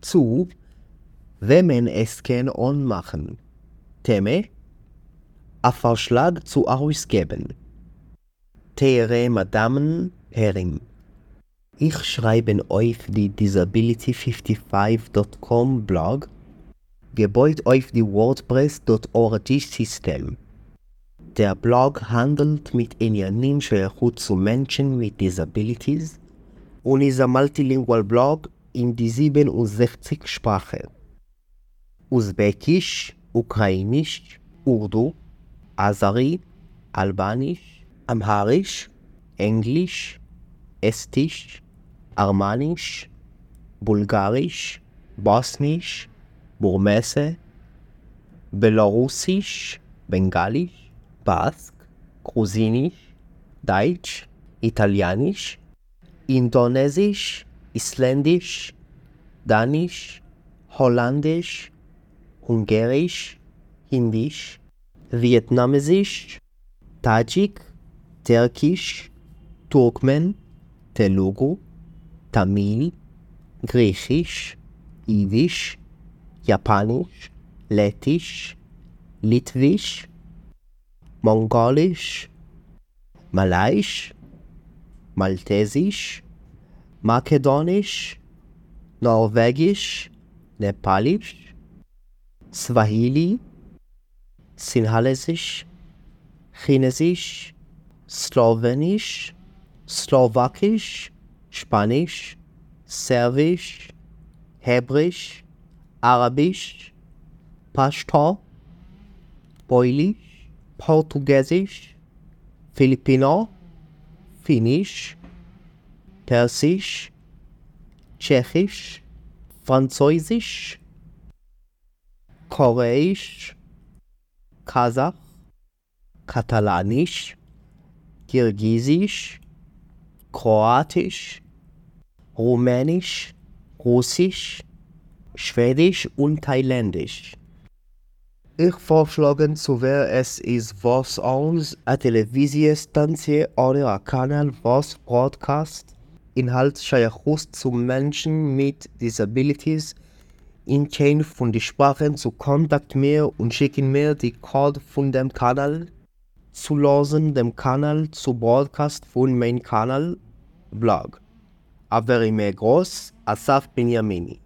zu, wenn man es kann und machen. Thema a Vorschlag zu ausgeben. Tere, Madamen, Herren. Ich schreibe euch die Disability55.com Blog, gebaut auf die WordPress.org System. Der Blog handelt mit einer Ninja-Hut zu Menschen mit Disabilities und ist ein multilingual Blog in die 67 Sprachen. Usbekisch, Ukrainisch, Urdu, Azari, Albanisch, Amharisch, Englisch, Estisch, Armanisch, Bulgarisch, Bosnisch, Burmese, Belarusisch, Bengalisch, Bask, Grusinisch, Deutsch, Italienisch, Indonesisch, Isländisch, Danisch, Holländisch, Ungarisch, Hindisch, Vietnamesisch, Tajik, Türkisch, Turkmen, Telugu, Tamil, Griechisch, Idisch, Japanisch, Lettisch, Litwisch, Mongolisch, Malaisch, Maltesisch, Makedonisch, Norwegisch, Nepalisch, Swahili, Sinhalesisch, Chinesisch, Slowenisch, Slowakisch, Spanisch, Serbisch, Hebräisch, Arabisch, Pashto, Polisch, Portugiesisch, Filipino, Finnisch, Persisch, Tschechisch, Französisch, Koreisch, Kasach, Katalanisch, Kirgisisch, Kroatisch, Rumänisch, Russisch, Schwedisch und Thailändisch. Ich vorschlage zu wer es ist was uns a Televisiestatie oder a Kanal was Broadcast Inhalt Scheichus zu Menschen mit Disabilities in kein von die Sprachen zu Kontakt mehr und schicken mir die Code von dem Kanal zu losen dem Kanal zu Broadcast von mein Kanal Blog. Aber mehr groß Asaf Benjamini.